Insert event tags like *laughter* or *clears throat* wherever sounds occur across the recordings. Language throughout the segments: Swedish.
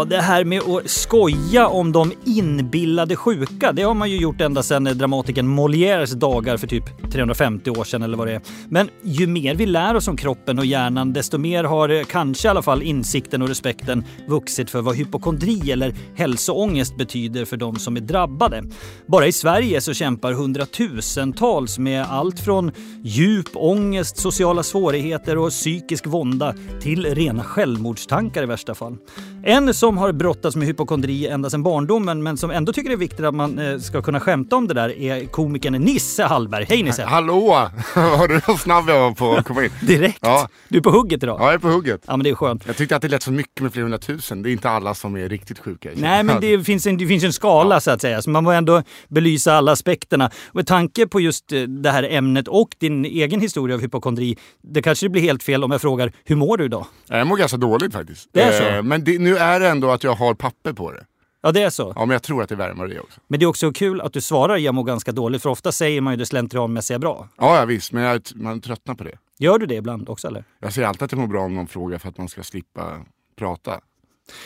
Ja, det här med att skoja om de inbillade sjuka, det har man ju gjort ända sedan eh, dramatikern Molières dagar för typ 350 år sedan eller vad det är. Men ju mer vi lär oss om kroppen och hjärnan, desto mer har eh, kanske i alla fall insikten och respekten vuxit för vad hypokondri eller hälsoångest betyder för de som är drabbade. Bara i Sverige så kämpar hundratusentals med allt från djup ångest, sociala svårigheter och psykisk vånda till rena självmordstankar i värsta fall. En som har brottats med hypokondri ända sedan barndomen men som ändå tycker det är viktigt att man eh, ska kunna skämta om det där är komikern Nisse Hallberg. Hej Nisse! Hallå! Hörde du hur snabb jag var på att komma in? *laughs* Direkt! Ja. Du är på hugget idag. Ja, jag är på hugget. Ja men det är skönt. Jag tyckte att det lät så mycket med flera hundratusen. Det är inte alla som är riktigt sjuka. Nej men det finns en, det finns en skala så att säga, så man måste ändå belysa alla aspekterna. Och med tanke på just eh, det här ämnet och din egen historia av hypokondri, det kanske blir helt fel om jag frågar, hur mår du idag? Jag mår ganska dåligt faktiskt. Det är så? Eh, Men det, nu är det ändå att jag har papper på det. Ja det är så. Ja, men jag tror att det vad det också. Men det är också kul att du svarar jag mår ganska dåligt, för ofta säger man ju det slentrianmässiga bra. Ja, ja visst, men jag, man tröttnar på det. Gör du det ibland också eller? Jag säger alltid att jag mår bra om någon frågar för att man ska slippa prata.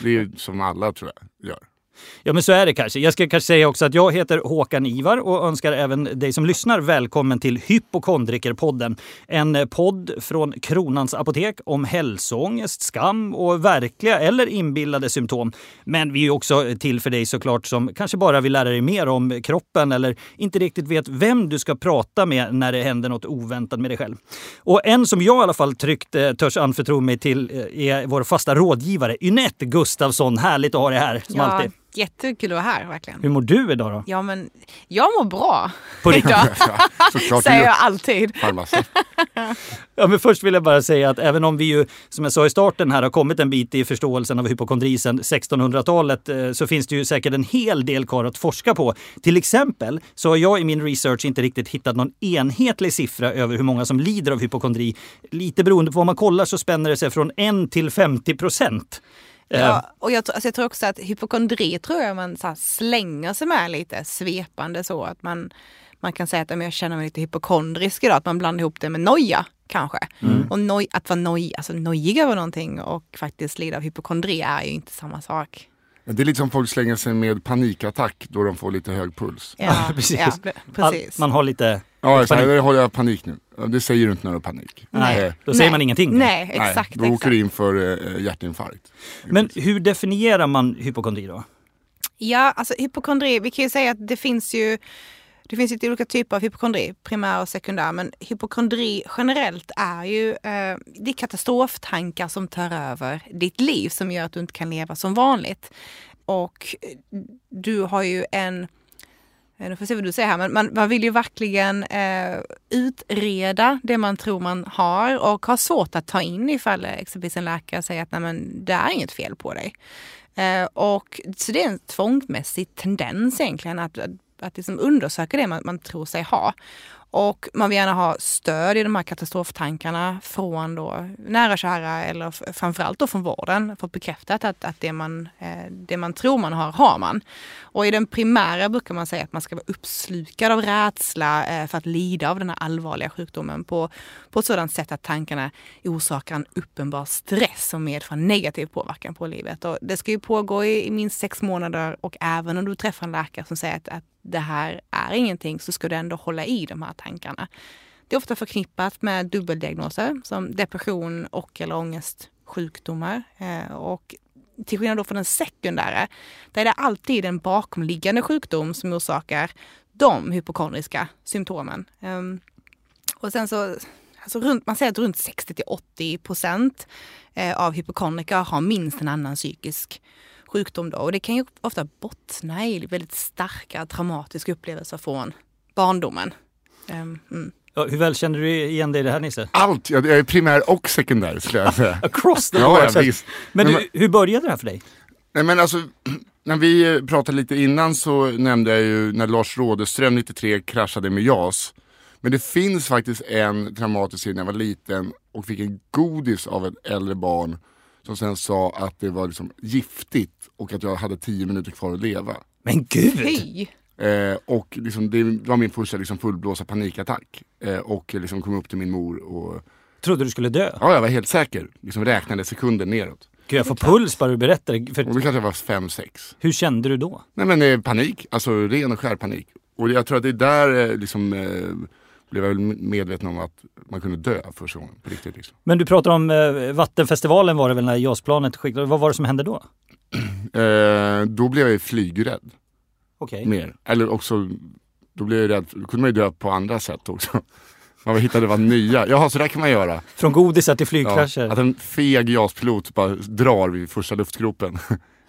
Det är ju som alla tror jag gör. Ja men så är det kanske. Jag ska kanske säga också att jag heter Håkan Ivar och önskar även dig som lyssnar välkommen till Hypokondrikerpodden. En podd från Kronans Apotek om hälsoångest, skam och verkliga eller inbillade symptom. Men vi är också till för dig såklart som kanske bara vill lära dig mer om kroppen eller inte riktigt vet vem du ska prata med när det händer något oväntat med dig själv. Och en som jag i alla fall tryggt eh, törs anförtro mig till eh, är vår fasta rådgivare Ynette Gustafsson. Härligt att ha dig här som Ja, alltid. Jättekul att vara här verkligen. Hur mår du idag då? Ja men jag mår bra. På riktigt? *laughs* Du säger jag alltid. *laughs* Ja, men först vill jag bara säga att även om vi ju, som jag sa i starten här, har kommit en bit i förståelsen av hypokondri sedan 1600-talet eh, så finns det ju säkert en hel del kvar att forska på. Till exempel så har jag i min research inte riktigt hittat någon enhetlig siffra över hur många som lider av hypokondri. Lite beroende på vad man kollar så spänner det sig från 1 till 50 procent. Ja, och jag, tror- alltså jag tror också att hypokondri tror jag man så här slänger sig med lite svepande så att man, man kan säga att "Ja, men jag känner mig lite hypokondrisk idag, att man blandar ihop det med noja kanske. Och noj, att vara noj, alltså nojig över någonting och faktiskt lida av hypokondri är ju inte samma sak. Det är lite som folk slänger sig med panikattack då de får lite hög puls. Ja, *laughs* precis. Ja, All, precis. man har lite... Ja, så Panik. har jag panik nu. Det säger du inte när du har panik. Nej, Eh, då säger Nej. man ingenting. Nej, Nej, exakt. då åker exakt. du in för eh, hjärtinfarkt. Men hur definierar man hypokondri då? Ja, alltså hypokondri, vi kan ju säga att det finns ju det finns lite olika typer av hypokondri, primär och sekundär. Men hypokondri generellt är ju eh, det är katastroftankar som tar över ditt liv som gör att du inte kan leva som vanligt. Och du har ju en Eh, nu får se vad du säger här, men man, man vill ju verkligen eh, utreda det man tror man har och har svårt att ta in ifall exempelvis en läkare säger att Nej, men det är inget fel på dig. Eh, och, så det är en tvångsmässig tendens egentligen att, att, att liksom undersöka det man, man tror sig ha. Och man vill gärna ha stöd i de här katastroftankarna från då nära och kära eller framförallt då från vården. Fått bekräftat att, att det, man, eh, det man tror man har, har man. Och i den primära brukar man säga att man ska vara uppslukad av rädsla eh, för att lida av den här allvarliga sjukdomen på, på ett sådant sätt att tankarna orsakar en uppenbar stress som medför negativ påverkan på livet. Och det ska ju pågå i, i minst sex månader och även om du träffar en läkare som säger att, att det här är ingenting så ska du ändå hålla i de här tankarna. Det är ofta förknippat med dubbeldiagnoser som depression och eller ångestsjukdomar. Eh, och till skillnad då från den sekundära, där är det alltid en bakomliggande sjukdom som orsakar de hypokondriska symptomen. Ehm, och sen så, alltså runt, man säger att runt 60 till 80 procent eh, av hypokondriker har minst en annan psykisk sjukdom då. Och det kan ju ofta bottna i väldigt starka traumatiska upplevelser från barndomen. Ehm, mm. Ja, Hur väl känner du igen dig i det här Nisse? Allt! Jag är primär och sekundär skulle jag säga. *laughs* Across the board. ja, så att- visst. Men Men du, hur började det här för dig? Nej men alltså, *clears throat* när vi pratade lite innan så nämnde jag ju när Lars Rådeström 93 kraschade med JAS. Men det finns faktiskt en traumatisk scen när jag var liten och fick en godis av ett äldre barn som sen sa att det var liksom giftigt och att jag hade tio minuter kvar att leva. Men gud! Fy! Eh, och liksom, det var min första liksom, fullblåsa panikattack. Eh, och liksom kom upp till min mor och Trodde du skulle dö? ja, jag var helt säker. Liksom räknade sekunder neråt. Gud, jag det får puls bara du berättar det. Och För, då kanske jag var fem, sex. hur kände du då? Nej men eh, panik, alltså ren och skär panik. Och jag tror att det är där eh, liksom eh, blev jag väl medveten om att man kunde dö första gången på riktigt. Liksom. Men du pratar om eh, Vattenfestivalen var det väl när JAS-planet skickades. Vad var det som hände då? *clears throat* Eh, då blev jag flygrädd Okej. mer. Eller också, då blev jag rädd, då kunde man ju dö på andra sätt också. *laughs* Man hittade vad nya, jaha så där kan man göra. Från godisar till Ja, flygkrascher. att en feg JAS-pilot bara drar vid första luftgropen. *laughs*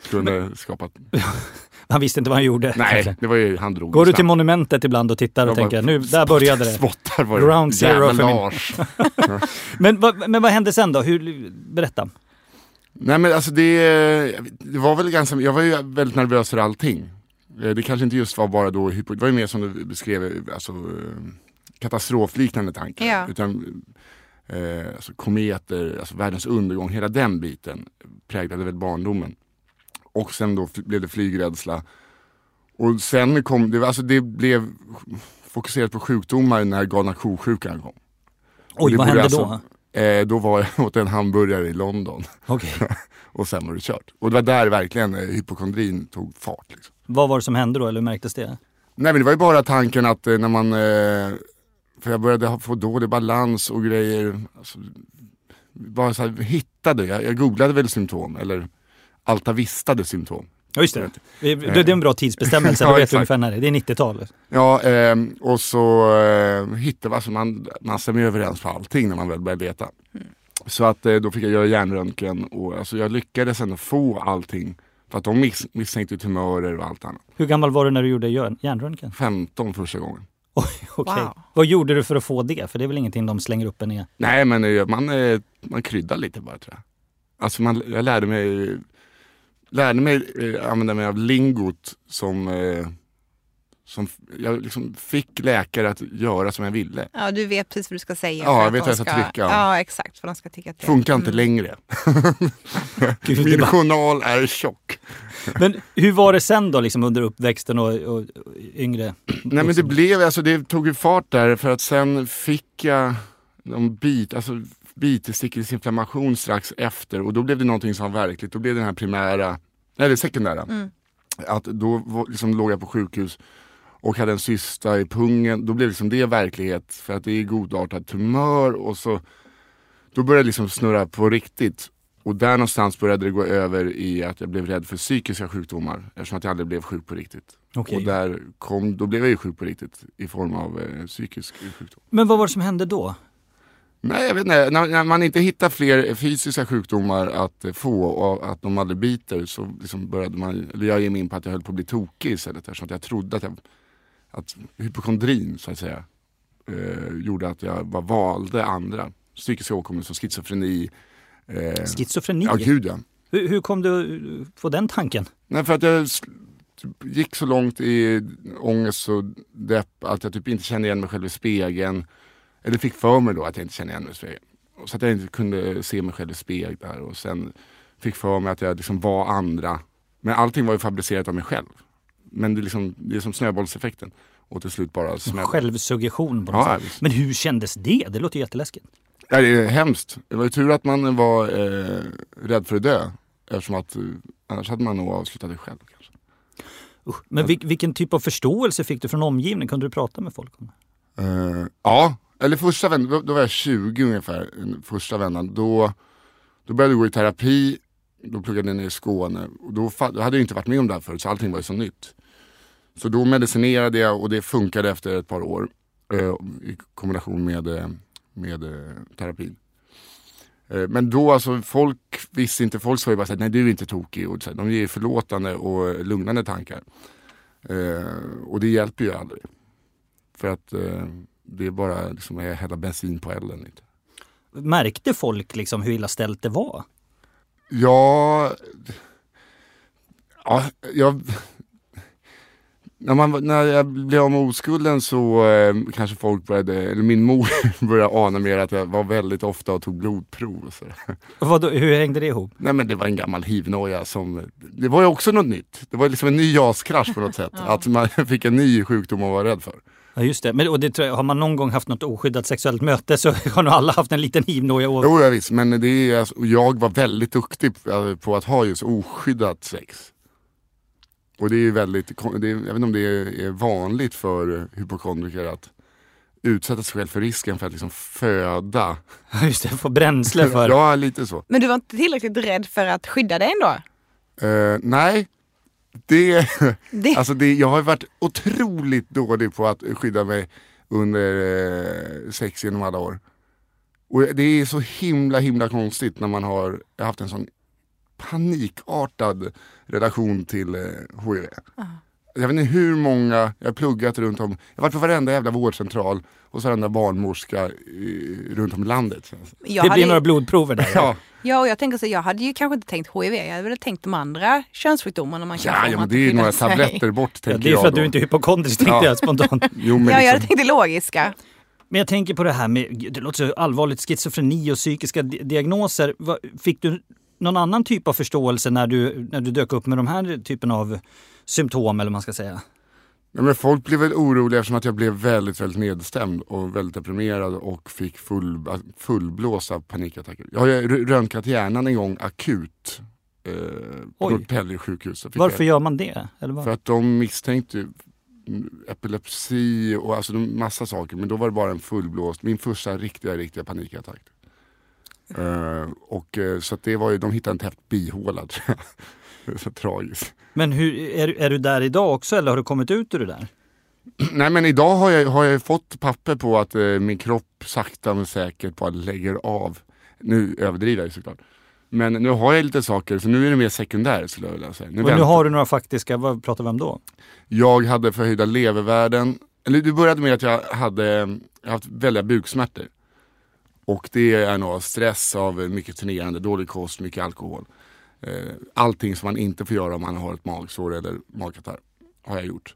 kunde skapat, *laughs* Han visste inte vad han gjorde. nej kanske. det var ju, han drog Går du till monumentet ibland och tittar och Jag bara tänker nu, där började det. Spottar Ground det. zero Jävla för min-. *laughs* Men, vad- men vad hände sen då? Hur, berätta. Nej men alltså det, det var väl ganska, jag var ju väldigt nervös för allting. Eh, Det kanske inte just var bara då, det var ju mer som du beskrev, alltså eh, katastrofliknande tankar. Ja. Utan eh, alltså, kometer, alltså världens undergång, hela den biten präglade väl barndomen. Och sen då blev det flygrädsla. Och sen kom det, alltså det blev fokuserat på sjukdomar när galna ko-sjukan kom. Oj, vad hände alltså- Eh, då var jag *laughs* åt en hamburgare i London. då? Okej. *laughs* Och sen var det kört. Och det var där verkligen eh, hypokondrin tog fart. Liksom. Vad var det som hände då, eller hur märktes det? Nej men det var ju bara tanken att eh, när man, eh, för jag började få dålig balans och grejer. Alltså, bara så här, hittade, jag, jag googlade väl symptom, eller altavistade symptom. Ja, just det. Det, det är en bra tidsbestämmelse, *laughs* Ja, vet du exakt. ungefär när det är. Det är 90-tal. Ja, ehm, och så eh, hittade alltså man, man stämmer ju överens på allting när man väl börjar leta. Så att eh, då fick jag göra hjärnröntgen och alltså, jag lyckades ändå få allting. För att de miss, misstänkte tumörer och allt annat. Hur gammal var du när du gjorde hjärn- hjärnröntgen? 15 första gången. *laughs* Oj, okej. Wow. Vad gjorde du för att få det? För det är väl ingenting de slänger upp en i? Nej men eh, man, eh, man kryddar lite bara tror jag. Alltså man, jag lärde mig, lärde mig eh, använda mig av lingot som, eh, som jag liksom fick läkare att göra som jag ville. Ja, du vet precis vad du ska säga. Ja, jag att vet vad jag ska trycka. Ja, exakt. För de ska tycka till. Funkar inte Mm. längre. Min journal är tjock. Men hur var det sen då, liksom under uppväxten och, och, och yngre? Nej men det blev, alltså det tog ju fart där för att sen fick jag någon bit, alltså bitestickningsinflammation strax efter och då blev det någonting som var verkligt. Då blev det den här primära, nej det sekundära. Mm. Att då liksom låg jag på sjukhus och hade en cysta i pungen. Då blev liksom det verklighet för att det är godartad tumör och så då började det liksom snurra på riktigt. Och där någonstans började det gå över i att jag blev rädd för psykiska sjukdomar eftersom att jag aldrig blev sjuk på riktigt. Okej. Och där kom, då blev jag ju sjuk på riktigt i form av eh, psykisk sjukdom. Men vad var det som hände då? Nej, jag vet inte. När, när man inte hittar fler fysiska sjukdomar att få och att de aldrig biter så liksom började man, eller jag ger mig in på att jag höll på att bli tokig istället. Eftersom att jag trodde att, jag, att hypokondrin så att säga eh, gjorde att jag bara valde andra psykiska åkommor som schizofreni. Eh, Schizofreni? ja, gud ja. hur, hur kom du på den tanken? Nej, för att jag typ gick så långt i ångest och depp att jag typ inte kände igen mig själv i spegeln. Eller fick för mig då att jag inte kände igen mig i. Och Så att jag inte kunde se mig själv i spegeln där och sen fick för mig att jag liksom var andra. Men allting var ju fabricerat av mig själv. Men det är, liksom, det är som snöbollseffekten. Och till slut bara smäller. Självsuggestion på något Ja, sätt. Men hur kändes det? Det låter jätteläskigt. Ja, det är hemskt. Det var ju tur att man var eh, rädd för att dö. Eftersom att eh, annars hade man nog avslutat det själv. Kanske. Usch. Men vil, vilken typ av förståelse fick du från omgivningen? Kunde du prata med folk om det? Eh, ja, eller första vändan, då, då var jag 20 ungefär, första vändan. Då, då började jag gå i terapi, då pluggade jag ner i Skåne. Och då, då hade jag inte varit med om det här förut så allting var ju så nytt. Så då medicinerade jag och det funkade efter ett par år. eh, I kombination med, eh, med eh, terapin. Eh, Men då alltså, folk visste inte, folk sa ju bara såhär, nej du är inte tokig. Och så här, de ger förlåtande och lugnande tankar. Eh, och det hjälper ju aldrig. För att eh, det är bara liksom, att hälla bensin på elden lite. Märkte folk liksom hur illa ställt det var? Ja, ja, jag, när, man, när jag blev av med oskulden så eh, kanske folk började, eller min mor *laughs* började ana mer att jag var väldigt ofta och tog blodprov. Och så. Och vadå, hur hängde det ihop? Nej men det var en gammal hivnoja som, det var ju också något nytt. Det var liksom en ny JAS-krasch på något sätt. *laughs* Att man fick en ny sjukdom att vara rädd för. Ja just det, men och det tror jag, har man någon gång haft något oskyddat sexuellt möte så *laughs* har nog alla haft en liten hivnoja. Och... Jo, ja, visst, men det är, alltså, jag var väldigt duktig på- på att ha just oskyddat sex. Och det är väldigt, det är, jag vet inte om det är, vanligt för hypokondriker att utsätta sig själv för risken för att liksom föda. Ja, Just det, få bränsle för. *laughs* Ja, lite så. Men du var inte tillräckligt rädd för att skydda dig ändå? Eh, nej, det, Det, alltså det, jag har varit otroligt dålig på att skydda mig under eh, sex genom alla år. Och det är så himla himla konstigt när man har haft en sån panikartad relation till eh, HIV. Jag vet inte hur många, jag har pluggat runt om, jag har varit på varenda jävla vårdcentral och så varenda barnmorska eh, runt om i landet. jag det hade, blir några blodprover där. *laughs* Ja, Ja, och jag tänker så, jag hade ju kanske inte tänkt HIV, jag hade väl tänkt de andra könssjukdomarna man kan ja, få ja men det är skyddar några sig. tabletter bort tänker det är jag för att du inte är hypokondrisk tänkte Ja. jag spontant. *laughs* Jo, men Ja, jag liksom, tänkte logiska. Men jag tänker på det här med, det låter så allvarligt, schizofreni och psykiska di- diagnoser. Fick du någon annan typ av förståelse när du, när du dök upp med de här typen av symptom eller vad man ska säga? Ja, men folk blev väl oroliga eftersom att jag blev väldigt, väldigt nedstämd och väldigt deprimerad och fick full, fullblåsa panikattacker. Jag har röntgat hjärnan en gång akut eh, på. Norrtälje sjukhus. Varför jag, gör man det? Eller vad? För att de misstänkte epilepsi och alltså massa saker men då var det bara en fullblåst, min första riktiga, riktiga panikattack. Eh, och, eh, så det var ju, de hittade en täppt bihåla tror jag. *laughs* Så tragiskt. Men hur, är, är du där idag också eller har du kommit ut ur det där? *clears throat* Nej men idag har jag, har jag fått papper på att eh, min kropp sakta men säkert bara lägger av. Nu överdriver jag såklart. Men nu har jag lite saker så nu är det mer sekundär skulle jag vilja säga. Nu Och nu har du några faktiska, vad pratar vi om då? Jag hade förhöjda levervärden. Eller det började med att jag hade jag haft väldiga buksmärtor. Och det är nog stress av mycket turnerande, dålig kost, mycket alkohol. Eh, Allting som man inte får göra om man har ett magsår eller magkatarr har jag gjort.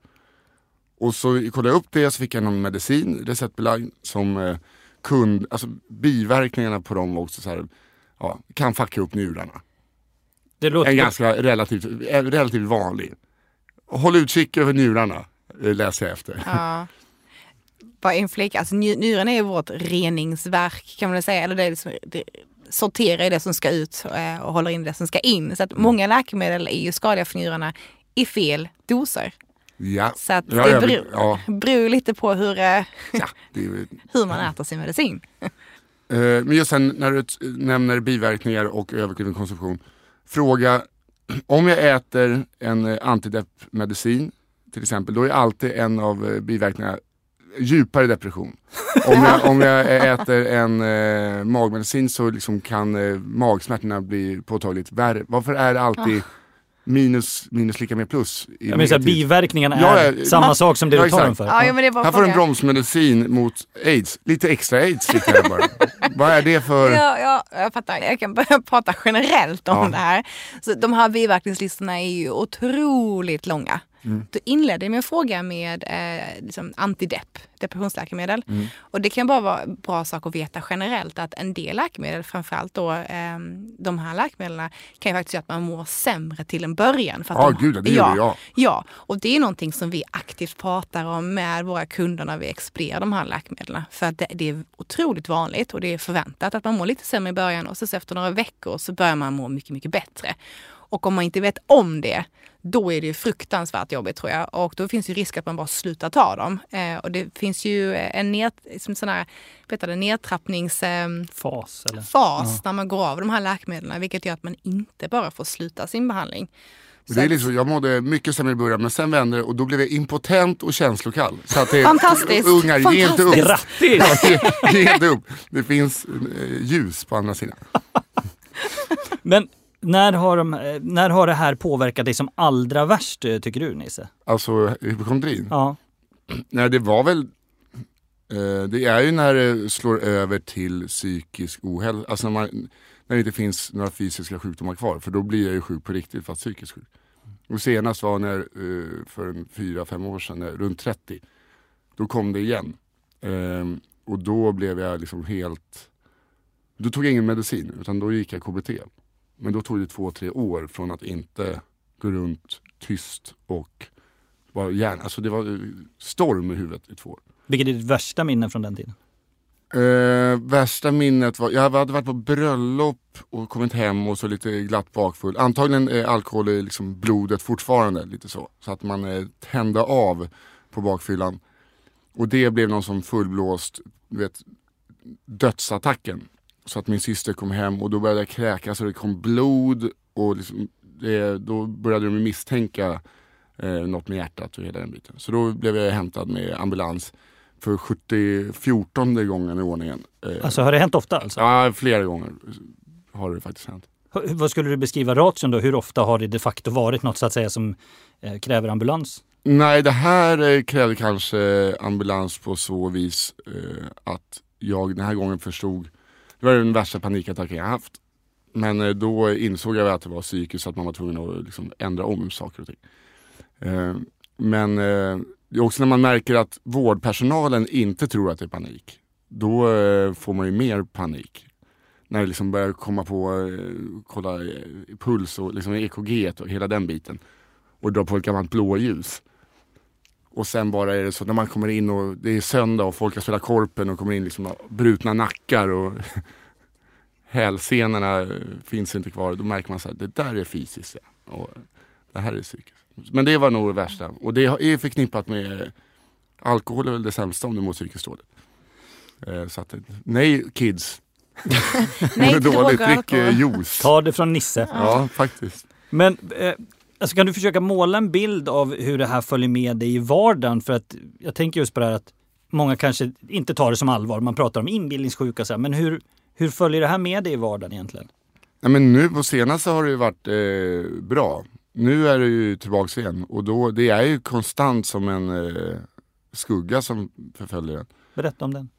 Och så kollade jag upp det så fick jag någon medicin receptbelagd som eh, kund, alltså biverkningarna på dem var också så här, ja, kan fucka upp njurarna. Det låter En ganska relativt, eh, relativt vanlig. Håll utkik över njurarna, eh, läser jag efter. Ja. Bara inflika, alltså nyran är ju vårt reningsverk kan man säga. Eller det, är liksom, det sorterar i det som ska ut eh, och håller in det som ska in. Så att många läkemedel är ju skadliga för njurarna i fel doser. Ja, Så att Ja, det beror, ja. beror lite på hur, eh, hur man äter sin medicin. *laughs* eh, men just sen när du nämner biverkningar och överdriven konsumtion. Fråga, *clears throat* om jag äter en antideppmedicin till exempel, då är alltid en av biverkningarna djupare depression. Om jag, om jag äter en eh, magmedicin så liksom kan eh, magsmärtorna bli påtagligt värre. Varför är det alltid minus, minus lika med plus? i Jag menar, så biverkningarna Ja, är ja, samma sak som det ja, du tar den för. Ja, ja, men det bara Här får du en bromsmedicin mot aids. Lite extra aids lite här bara. Vad är det för... Ja, ja, jag fattar. Jag kan börja prata generellt om Ja. det här. Så de här biverkningslistorna är ju otroligt långa. Mm. Du inledde med att fråga med eh, liksom antidepp, depressionsläkemedel. Mm. Och det kan bara vara bra sak att veta generellt att en del läkemedel, framförallt då eh, de här läkemedlen, kan ju faktiskt göra att man mår sämre till en början. För att Ja, de, gud, det gör det, ja. Ja, och det är någonting som vi aktivt pratar om med våra kunder när vi expedierar de här läkemedlen. För att det, det är otroligt vanligt och det är förväntat att man mår lite sämre i början och så efter några veckor så börjar man må mycket, mycket bättre. Och om man inte vet om det, då är det ju fruktansvärt jobbigt tror jag. Och då finns ju risk att man bara slutar ta dem. Eh, och det finns ju en ned, som sån här, vet du, nedtrappnings... ehm, Fas eller? fas när man går av de här läkemedlen vilket gör att man inte bara får sluta sin behandling. Det är liksom, jag mådde mycket sämre i början men sen vände det och då blev jag impotent och känslokall. Så att det, Fantastiskt. Ungar, ge inte upp. Grattis! Ja, ge, ge inte upp. Det finns eh, ljus på andra sidan. *laughs* Men när har, de, eh, när har det här påverkat dig som allra värst eh, tycker du Nisse? Alltså hypokondrin. Ja. Nej det var väl eh, Det är ju när det slår över till psykisk ohälsa. Alltså när, man, när det inte finns några fysiska sjukdomar kvar. För då blir jag ju sjuk på riktigt fast psykiskt sjuk. Och senast var när, för en fyra, fem år sedan, när- runt 30. Då kom det igen. Ehm, och då blev jag liksom helt... Då tog jag ingen medicin utan då gick jag KBT. Men då tog det två, tre år från att inte gå runt tyst och bara gärna, alltså det var eh, storm i huvudet i två år. Vilket är ditt värsta minne från den tiden? Eh, värsta minnet var, jag hade varit på bröllop och kommit hem och så lite glatt bakfull. Antagligen är alkohol i liksom blodet fortfarande lite så. Så att man eh, tände av på bakfyllan. Och det blev någon som fullblåst, du vet, dödsattacken. Så att min syster kom hem och då började jag kräkas och det kom blod och liksom, det, då började de misstänka eh, något med hjärtat och hela den biten. Så då blev jag hämtad med ambulans för 70, 14 gången i ordningen. Eh, Alltså har det hänt ofta alltså? Ja, flera gånger har det faktiskt hänt. Hur- Vad skulle du beskriva ration då? Hur ofta har det de facto varit något så att säga som eh, kräver ambulans? Nej, det här eh, krävde kanske ambulans på så vis eh, att jag den här gången förstod, det var den värsta panikattacken jag haft. Men eh, då insåg jag att det var psykiskt så att man var tvungen att liksom, ändra om saker och ting. Eh, men eh, det är också när man märker att vårdpersonalen inte tror att det är panik. Då får man ju mer panik. När det liksom börjar komma på, kolla puls och liksom EKG och hela den biten. Och dra på ett gammalt blåljus. Och sen bara är det så när man kommer in och det är söndag och folk har spelat korpen och kommer in liksom brutna nackar och *laughs* hälsenorna finns inte kvar. Då märker man så här, det där är fysiskt ja. och det här är psykiskt. Men det var nog det värsta. Och det är förknippat med alkohol är väl det sämsta om du mår psykiskt dåligt. Eh, Så att, nej kids, Nej, *laughs* dåligt, drick eh, juice. Ta det från Nisse. Ja, faktiskt. Men eh, alltså kan du försöka måla en bild av hur det här följer med dig i vardagen? För att jag tänker just på det här att många kanske inte tar det som allvar. Man pratar om inbillningssjuka och så här. Men hur, hur följer det här med dig i vardagen egentligen? Nej, men nu på senaste har det ju varit eh, bra. Nu är det ju tillbaks igen och då, det är ju konstant som en eh, skugga som förföljer en. Berätta om den.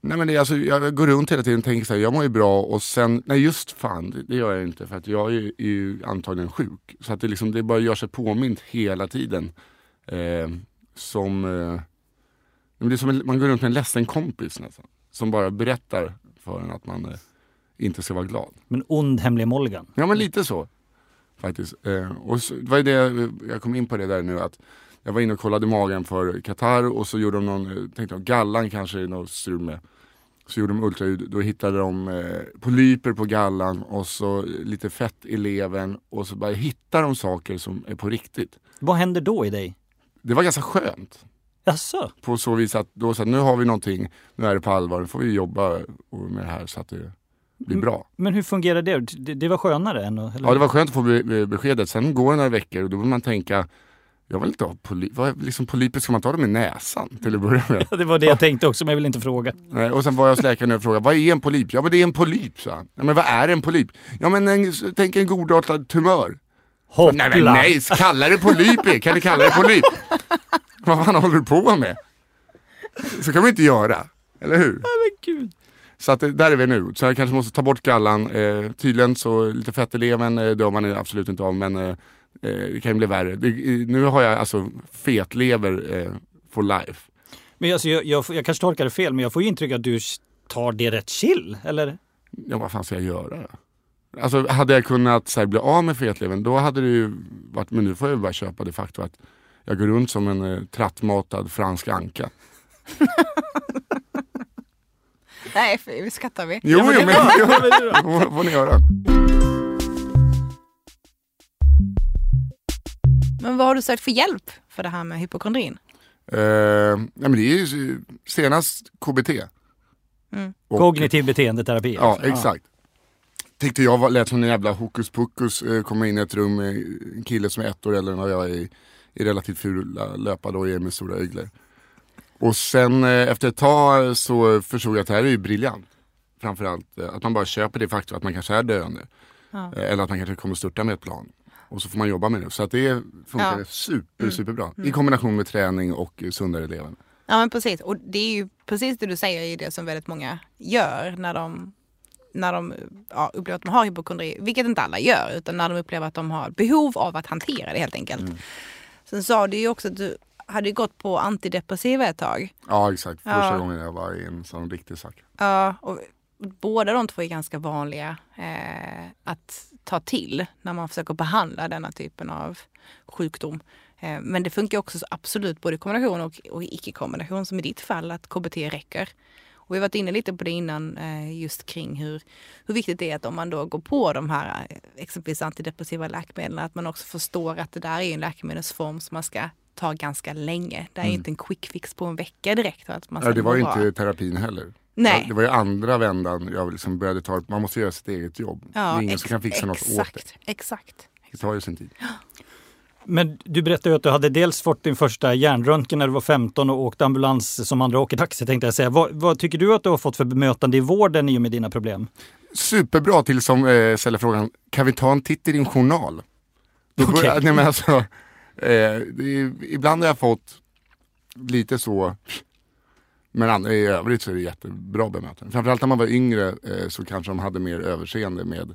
Nej men det, alltså, jag går runt hela tiden och tänker så här, jag mår ju bra och sen, nej just fan, det, gör jag inte för att jag är, är ju antagligen sjuk. Så att det, liksom, det bara gör sig påmint hela tiden. Eh, som, eh, det är som en, man går runt med en ledsen kompis nästan. Som bara berättar för en att man eh, inte ska vara glad. Men ond hemlig Molgan. Ja men lite så. Faktiskt. Eh, och så, det var det, jag kom in på det där nu att jag var inne och kollade magen för Qatar och så gjorde de någon, eh, tänkte jag, gallan kanske är något strul med. Så gjorde de ultraljud, då hittade de eh, polyper på gallan och så lite fett i levern och så bara hittar de saker som är på riktigt. Vad händer då i dig? Det var ganska skönt. Jaså? På så vis att då så att nu har vi någonting, nu är det på allvar, nu får vi jobba med det här så att det blir bra. Men hur fungerar det? Det, det var skönare än eller? Ja det var skönt att få be- be- beskedet. Sen går det några veckor och då vill man tänka, jag vill inte ha poly- vad, liksom polyper, ska man ta dem i näsan till att börja med? *laughs* Det var det jag tänkte också, men jag vill inte fråga. Nej, och sen var jag hos läkaren och frågade, vad är en polyp? Ja men det är en polyp, sa han. Ja, men vad är en polyp? Ja men en, tänk en godartad tumör. Hoppla! Nej men nej, kalla det polyp, kan du kalla det polyp? *laughs* vad fan håller du på med? Så kan man inte göra, eller hur? Men gud. Så att, eh, där är vi nu. Så jag kanske måste ta bort gallan. Eh, tydligen så lite fett i levern eh, dör man absolut inte av men eh, det kan ju bli värre. Det, eh, nu har jag alltså fetlever eh, for life. Men alltså, jag, jag, jag kanske tolkar det fel, men jag får ju intryck att du tar det rätt chill, eller? Ja vad fan ska jag göra? Alltså hade jag kunnat så här, bli av med fetlevern då hade det ju varit, men nu får jag ju bara köpa det faktum att jag går runt som en eh, trattmatad fransk anka. *laughs* Nej, vi skrattar vi. Jo, Ja, men jo det men är jo, *laughs* får ni göra. Men vad har du sökt för hjälp för det här med hypokondrin? Eh, nej, men det är ju senast KBT. Mm. Och- Kognitiv beteendeterapi. Ja, alltså. exakt. Tyckte jag var, lät som en jävla hokus pokus, eh, komma in i ett rum med en kille som är ett år äldre än jag är i, i relativt fula löpardojor med stora öglor. Och sen eh, efter ett tag så förstod jag att det här är ju briljant. Framförallt eh, att man bara köper det faktum att man kanske är döende. Ja. Eh, eller att man kanske kommer störta med ett plan. Och så får man jobba med det. Så att det funkar Ja. super, superbra. I kombination med träning och sundare levande. Ja men precis, och det är ju precis det du säger i det som väldigt många gör när de när de ja, upplever att de har hypokondri, vilket inte alla gör, utan när de upplever att de har behov av att hantera det helt enkelt. Mm. Sen sa du ju också att du hade gått på antidepressiva ett tag. Ja exakt, första Ja. gången jag var i en sån riktig sak. Ja, och båda de två är ganska vanliga eh, att ta till när man försöker behandla denna typen av sjukdom. Eh, men det funkar också så absolut både i kombination och, och icke-kombination som i ditt fall att KBT räcker. Och vi har varit inne lite på det innan eh, just kring hur, hur viktigt det är att om man då går på de här eh, exempelvis antidepressiva läkemedlen att man också förstår att det där är en läkemedelsform som man ska ta ganska länge. Det är inte en quick fix på en vecka direkt. Att man Mm. Ja, det var bra. inte terapin heller. Nej. Ja, Det var ju andra vändan jag liksom började ta, man måste göra sitt eget jobb. det är ingen som kan fixa något åt det. exakt, Exakt. Det tar ju sin tid. Men du berättade ju att du hade dels fått din första hjärnröntgen när du var 15 och åkte ambulans som andra åker taxi tänkte jag säga. Vad, vad tycker du att du har fått för bemötande i vården i och med dina problem? Superbra till som eh, ställer frågan, kan vi ta en titt i din journal? Börjar, nej, men alltså, eh, det är, ibland har jag fått lite så, men i övrigt så är det jättebra bemötande. Framförallt när man var yngre eh, så kanske de hade mer överseende med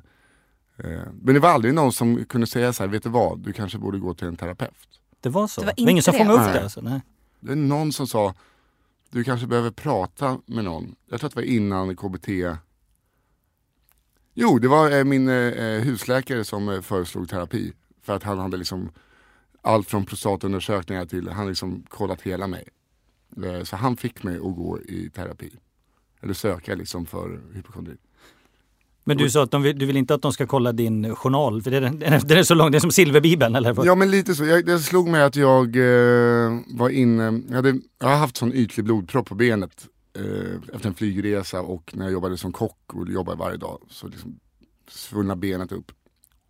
eh, men det var aldrig någon som kunde säga så här, vet du vad, du kanske borde gå till en terapeut. Det var så? Det var Det var ingen inte som det, fångade upp alltså. det? Alltså, nej. Det är någon som sa, du kanske behöver prata med någon. Jag tror att det var innan KBT. Jo, det var eh, min eh, husläkare som eh, föreslog terapi. För att han hade liksom allt från prostatundersökningar till, han liksom kollat hela mig. Eh, så han fick mig att gå i terapi. Eller söka liksom för hypokondri. Men du sa att de du vill inte att de ska kolla din journal, för den *laughs* den är så lång, det är som silverbibeln eller? Ja men lite så. Jag, det slog mig att jag eh, var inne, jag, hade, jag har haft sån ytlig blodpropp på benet eh, efter en flygresa och när jag jobbade som kock och jobbade varje dag så liksom svullnade benet upp.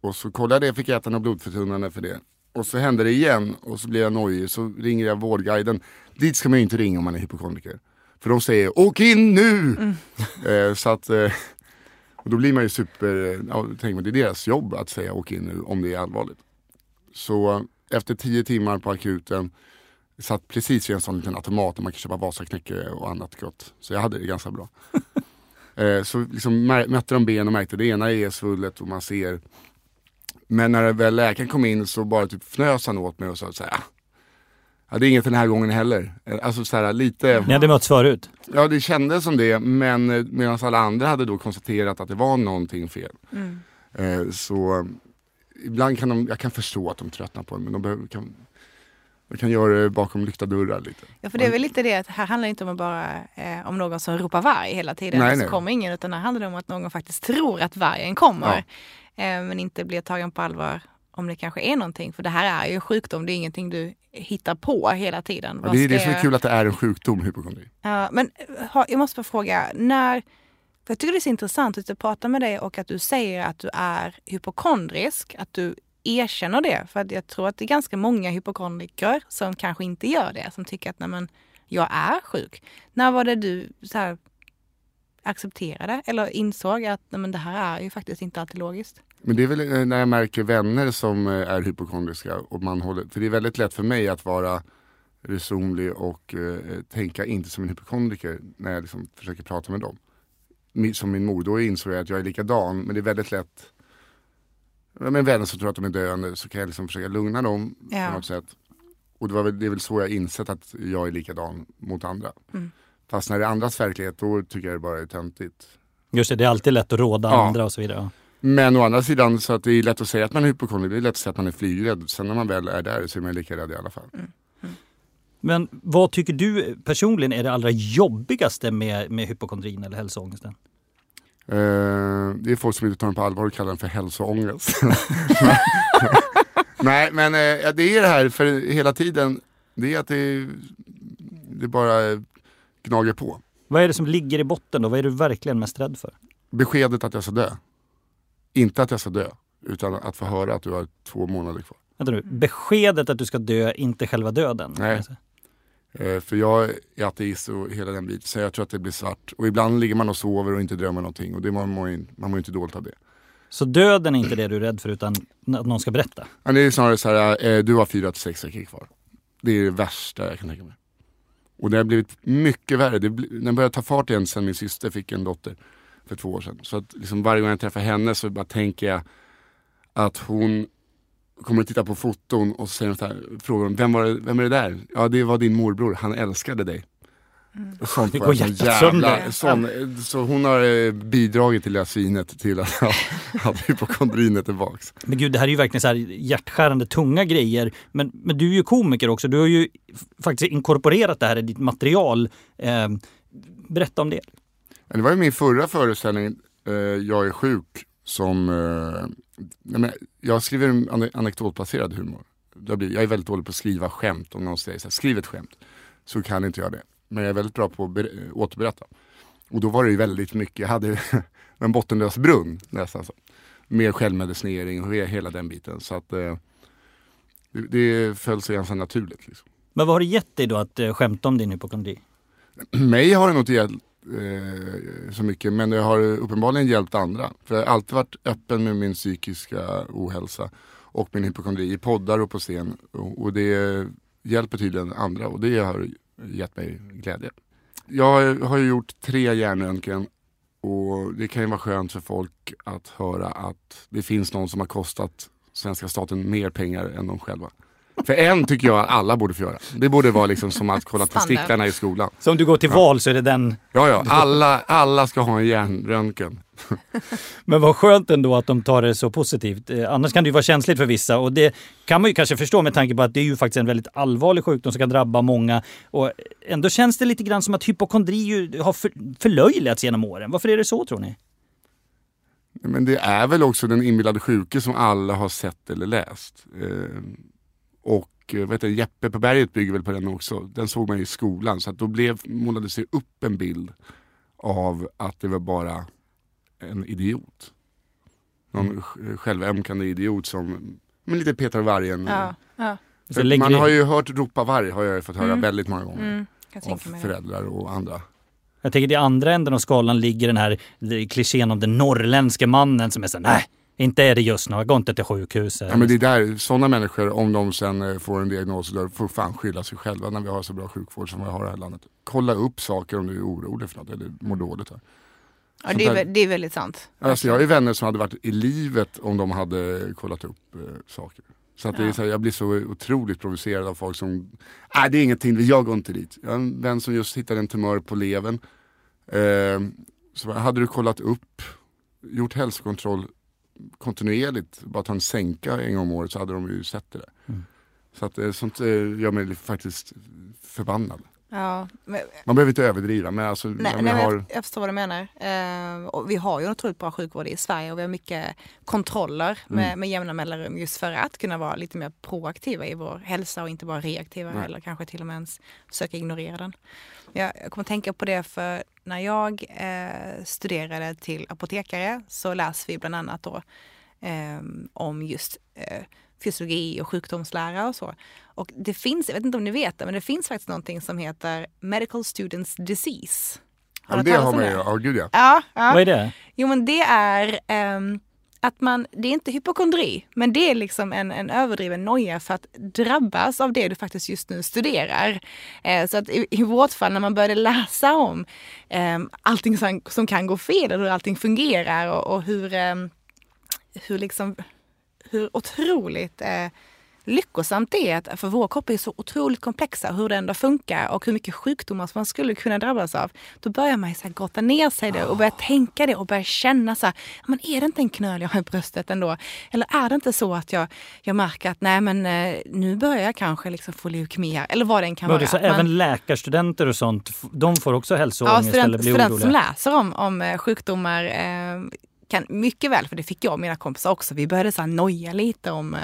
Och så kollade jag, fick äta något blodförtunnande för det. Och så hände det igen och så blev jag nojig så ringer jag vårdguiden. Dit ska man ju inte ringa om man är hypokondriker. För de säger åk in nu! Eh, så att eh, och då blir man ju super, ja, tänker man, det är deras jobb att säga åk in nu om det är allvarligt. Så efter tio timmar på akuten, satt precis vid en sån liten automat där man kan köpa Vasaknäcke och annat gott. Så jag hade det ganska bra. *laughs* eh, så liksom mätte de ben och märkte det ena är svullet och man ser. Men när väl läkaren kom in så bara typ fnös han åt mig och sa så här, "Ah, ja, det är inget den här gången heller. Alltså så här, lite Ni hade mötts förut? Ja det kändes som det men eh, medan alla andra hade då konstaterat att det var någonting fel. Mm. Eh, så ibland kan de, jag kan förstå att de tröttnar på det men de behöver, kan, de kan göra det bakom lyckta dörrar lite. Ja, för det är väl lite det att här handlar det inte om att bara eh, om någon som ropar varg hela tiden Nej, så nej. kommer ingen utan här handlar det om att någon faktiskt tror att vargen kommer. Eh, men inte blir tagen på allvar om det kanske är någonting. För det här är ju en sjukdom, det är ingenting du hittar på hela tiden. Ja, det är det som är kul att det är en sjukdom, hypokondri. Ja, men eh, jag måste bara fråga, när, jag tycker det är så intressant att jag pratar med dig och att du säger att du är hypokondrisk, att du erkänner det. För att jag tror att det är ganska många hypokondriker som kanske inte gör det, som tycker att nej men, jag är sjuk. När var det du så här, accepterade eller insåg att nej men, det här är ju faktiskt inte alltid logiskt? Men det är väl eh, när jag märker vänner som eh, är hypokondriska och man håller, för det är väldigt lätt för mig att vara resonlig och eh, tänka inte som en hypokondriker när jag liksom försöker prata med dem. Som min mor, då insåg jag att jag är likadan men det är väldigt lätt Med vänner som tror att de är döende så kan jag liksom försöka lugna dem Ja. på något sätt. Och det, var väl, det är väl så jag insett att jag är likadan mot andra. Mm. Fast när det är andras verklighet då tycker jag det bara är töntigt. Just det, det är alltid lätt att råda Ja. andra och så vidare. Men å andra sidan så att det är lätt att säga att man är hypokondriker, det är lätt att säga att man är flygrädd. Sen när man väl är där så är man lika rädd i alla fall. Men vad tycker du personligen är det allra jobbigaste med, med hypokondrin eller hälsoångesten? Eh, det är folk som inte tar den på allvar och kallar den för hälsoångest. *laughs* Nej men eh, det är det här för hela tiden, det är att det, det bara gnager på. Vad är det som ligger i botten då? Vad är du verkligen mest rädd för? Beskedet att jag ska dö. Inte att jag ska dö, utan att få höra att du har två månader kvar. Vänta nu, beskedet att du ska dö, inte själva döden? Nej. Eh, för jag är ateist och hela den biten, så jag tror att det blir svart. Och ibland ligger man och sover och inte drömmer någonting och det man mår ju, man mår inte dåligt av det. Så döden är inte det du är rädd för utan att någon ska berätta? Ja, det är snarare så här, eh, du har fyra till sex veckor kvar. Det är det värsta jag kan tänka mig. Och det har blivit mycket värre. Det den började ta fart igen sen min syster fick en dotter. För två år sedan. Så att liksom varje gång jag träffar henne så bara tänker jag att hon kommer att titta på foton och så säger hon så här, frågar hon, vem, var det, vem är det där? Ja det var din morbror, han älskade dig. Mm. Och sånt Det går jävla, sån, så hon har eh, bidragit till det här svinet till att, att *laughs* hypokondrin är tillbaks. Men gud, det här är ju verkligen så här hjärtskärande tunga grejer. Men, men du är ju komiker också. Du har ju faktiskt inkorporerat det här i ditt material. Eh, berätta om det. Det var ju min förra föreställning, eh, Jag är sjuk, som... Eh, men jag skriver anekdotbaserad humor. Blir, jag är väldigt dålig på att skriva skämt. Om någon säger så här, skriv ett skämt. Så kan inte jag det. Men jag är väldigt bra på att eh, återberätta. Och då var det ju väldigt mycket, jag hade *laughs* en bottenlös brunn nästan. Så. Mer självmedicinering och he- hela den biten. Så att eh, det, det föll sig ganska naturligt. Liksom. Men vad har det gett dig då att eh, skämta om din hypokondri? *clears throat* Mig har det nog inte hjälpt eh, så mycket men det har uppenbarligen hjälpt andra. För jag har alltid varit öppen med min psykiska ohälsa och min hypokondri i poddar och på scen. Och, och det hjälper tydligen andra och det har gett mig glädje. Jag har ju gjort tre hjärnröntgen och det kan ju vara skönt för folk att höra att det finns någon som har kostat svenska staten mer pengar än de själva. För en tycker jag alla borde få göra. Det borde vara liksom som att kolla testiklarna i skolan. Så om du går till val så är det den. Ja, ja, alla, alla ska ha en hjärnröntgen. *laughs* Men vad skönt ändå att de tar det så positivt. Eh, annars kan det ju vara känsligt för vissa och det kan man ju kanske förstå med tanke på att det är ju faktiskt en väldigt allvarlig sjukdom som kan drabba många. Och ändå känns det lite grann som att hypokondri ju har för, förlöjligats genom åren. Varför är det så tror ni? Men det är väl också den inbillade sjuke som alla har sett eller läst. Eh, och eh, vet du, Jeppe på berget bygger väl på den också. Den såg man ju i skolan så att då blev, målade sig upp en bild av att det var bara en idiot. Någon mm. självämkande idiot som, men lite Peter Vargen. Ja, ja. Man har ju hört ropa varg har jag ju fått höra Mm. väldigt många gånger. Mm, Av det. föräldrar och andra. Jag tänker i andra änden av skalan ligger den här klichén om den norrländske mannen som är såhär, nej, inte är det just nu, gå inte till sjukhuset. Ja, men det är där, sådana människor, om de sen eh, får en diagnos, då får fan skylla sig själva när vi har så bra sjukvård som vi har i det här landet. Kolla upp saker om du är orolig för något eller mår dåligt. Här. Ja, det, är, det är väldigt sant. Alltså, jag ju vänner som hade varit i livet om de hade kollat upp eh, saker. Så, att det är så här, jag blir så otroligt provocerad av folk som, nej det är ingenting, jag går inte dit. Jag har en vän som just hittade en tumör på levern. Eh, så hade du kollat upp, gjort hälsokontroll kontinuerligt, bara ta en sänka en gång om året så hade de ju sett det där. Mm. Så att eh, sånt eh, gör mig faktiskt förbannad. Ja, men, Man behöver inte överdriva men alltså, nej, nej, har... jag, jag förstår vad du menar. Eh, och vi har ju en otroligt bra sjukvård i Sverige och vi har mycket kontroller med, Mm. med jämna mellanrum just för att kunna vara lite mer proaktiva i vår hälsa och inte bara reaktiva Nej. eller kanske till och med ens försöka ignorera den. Jag, jag kommer tänka på det för när jag eh, studerade till apotekare så läser vi bland annat då eh, om just eh, fysiologi och sjukdomslära och så. Och det finns, jag vet inte om ni vet det, men det finns faktiskt någonting som heter Medical Students Disease. Ja, du det har man ju, ja gud ja. Ja, ja. Vad är det? Jo men det är ehm, att man, det är inte hypokondri, men det är liksom en, en överdriven noja för att drabbas av det du faktiskt just nu studerar. Eh, så att i, i vårt fall när man började läsa om eh, allting som, som kan gå fel och hur allting fungerar och, och hur, eh, hur liksom hur otroligt eh, lyckosamt det är att, för vår kropp är så otroligt komplexa, hur det ändå funkar och hur mycket sjukdomar som man skulle kunna drabbas av. Då börjar man ju så här grotta ner sig det och börja tänka det och börja känna så här, men är det inte en knöl jag har i bröstet ändå? Eller är det inte så att jag, jag märker att nej men eh, nu börjar jag kanske liksom få leukemi här, eller vad det än kan vara. så man- även läkarstudenter och sånt, de får också Ja, hälsoångest eller student, blir studenter som oroliga? läser om, om eh, sjukdomar eh, kan mycket väl, för det fick jag och mina kompisar också, vi började så här noja lite om, eh,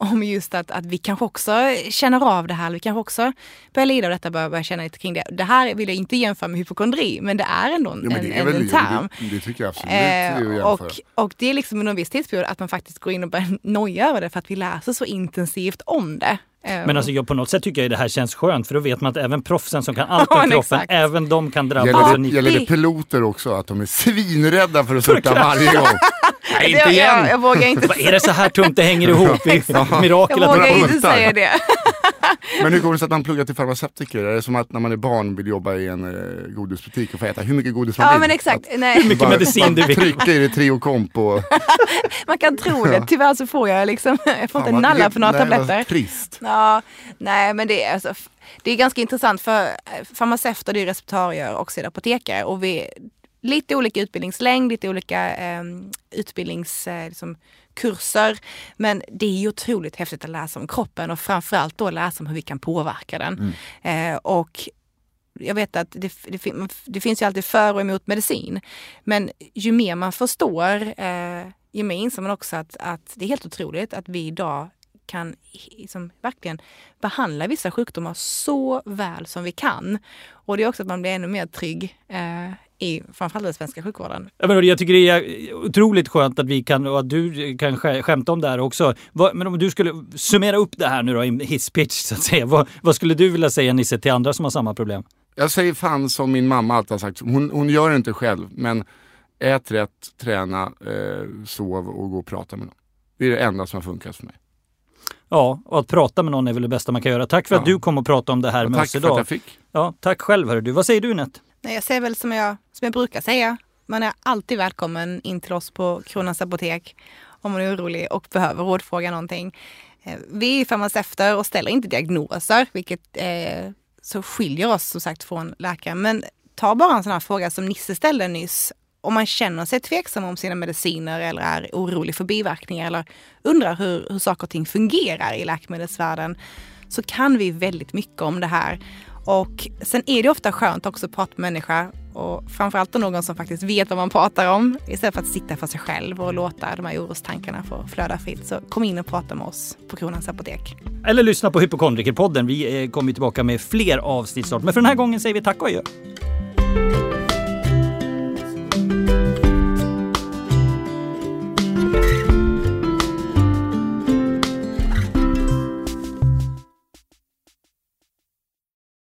om just att, att vi kanske också känner av det här, vi kanske också börjar lida av detta, börjar, börjar känna lite kring det. Det här vill jag inte jämföra med hypokondri, men det är ändå en, ja men en, det är en, väl en term. det, det tycker jag absolut Eh, och, och det är liksom under en viss tidsperiod att man faktiskt går in och börjar *laughs* noja över det för att vi läser så intensivt om det. Eh, Men alltså jag, på något sätt tycker jag det här känns skönt för då vet man att även proffsen som kan allt om *laughs* kroppen, exakt. även de kan drabbas. Gäller, av det, gäller det piloter också? Att de är svinrädda för att sluta krascha. varje gång? *laughs* Nej, inte jag, jag, igen! jag vågar inte Vad är det så här tunt det hänger ihop? *laughs* Vi, jag mirakel att vågar inte säga det. *laughs* Men hur går det sig att man pluggar till farmaceutiker? Är det som att när man är barn vill jobba i en eh, godisbutik och få äta hur mycket godis man Ja vill? men exakt. Att Nej. mycket medicin du vill. Trycka i det Trio Comp och... *laughs* Man kan tro det. Tyvärr så får jag liksom, jag får inte Fan, vad- nalla för några nej, tabletter. Trist. Ja, nej men det är, alltså, det är ganska intressant för eh, farmaceuter det är receptarier och apotekare och vi lite olika utbildningslängd, lite olika eh, utbildningskurser. Eh, liksom. Men det är ju otroligt häftigt att läsa om kroppen och framförallt då läsa om hur vi kan påverka den. Eh, och jag vet att det, det, det finns ju alltid för och emot medicin. Men ju mer man förstår, eh, ju mer inser man också att, att det är helt otroligt att vi idag kan liksom verkligen behandla vissa sjukdomar så väl som vi kan. Och det är också att man blir ännu mer trygg eh, i framförallt den svenska sjukvården. Ja, men jag tycker det är otroligt skönt att vi kan, och att du kan skä- skämta om det här också. Men om du skulle summera upp det här nu då i hisspitch så att säga. Vad, vad skulle du vilja säga Nisse till andra som har samma problem? Jag säger fan som min mamma alltid har sagt, hon, hon gör det inte själv, men ät rätt, träna, eh, sov och gå och prata med någon. Det är det enda som har funkat för mig. Ja, och att prata med någon är väl det bästa man kan göra. Tack för att Ja. du kom och pratade om det här Och med tack oss för att idag. jag fick. Ja, tack själv hörru du. Vad säger du Nett? Nej, jag säger väl som jag, som jag brukar säga. Man är alltid välkommen in till oss på Kronans Apotek om man är orolig och behöver rådfråga någonting. Eh, vi är farmaceuter och ställer inte diagnoser, vilket eh, så skiljer oss som sagt från läkaren. Men ta bara en sån här fråga som Nisse ställde nyss. Om man känner sig tveksam om sina mediciner eller är orolig för biverkningar eller undrar hur, hur saker och ting fungerar i läkemedelsvärlden så kan vi väldigt mycket om det här. Och sen är det ofta skönt också att prata med människa och framförallt någon som faktiskt vet vad man pratar om istället för att sitta för sig själv och låta de här orostankarna få flöda fritt. Så kom in och prata med oss på Kronans Apotek. Eller lyssna på Hypokondrikerpodden. Vi eh, kommer tillbaka med fler avsnitt snart. Men för den här gången säger vi tack och adjö.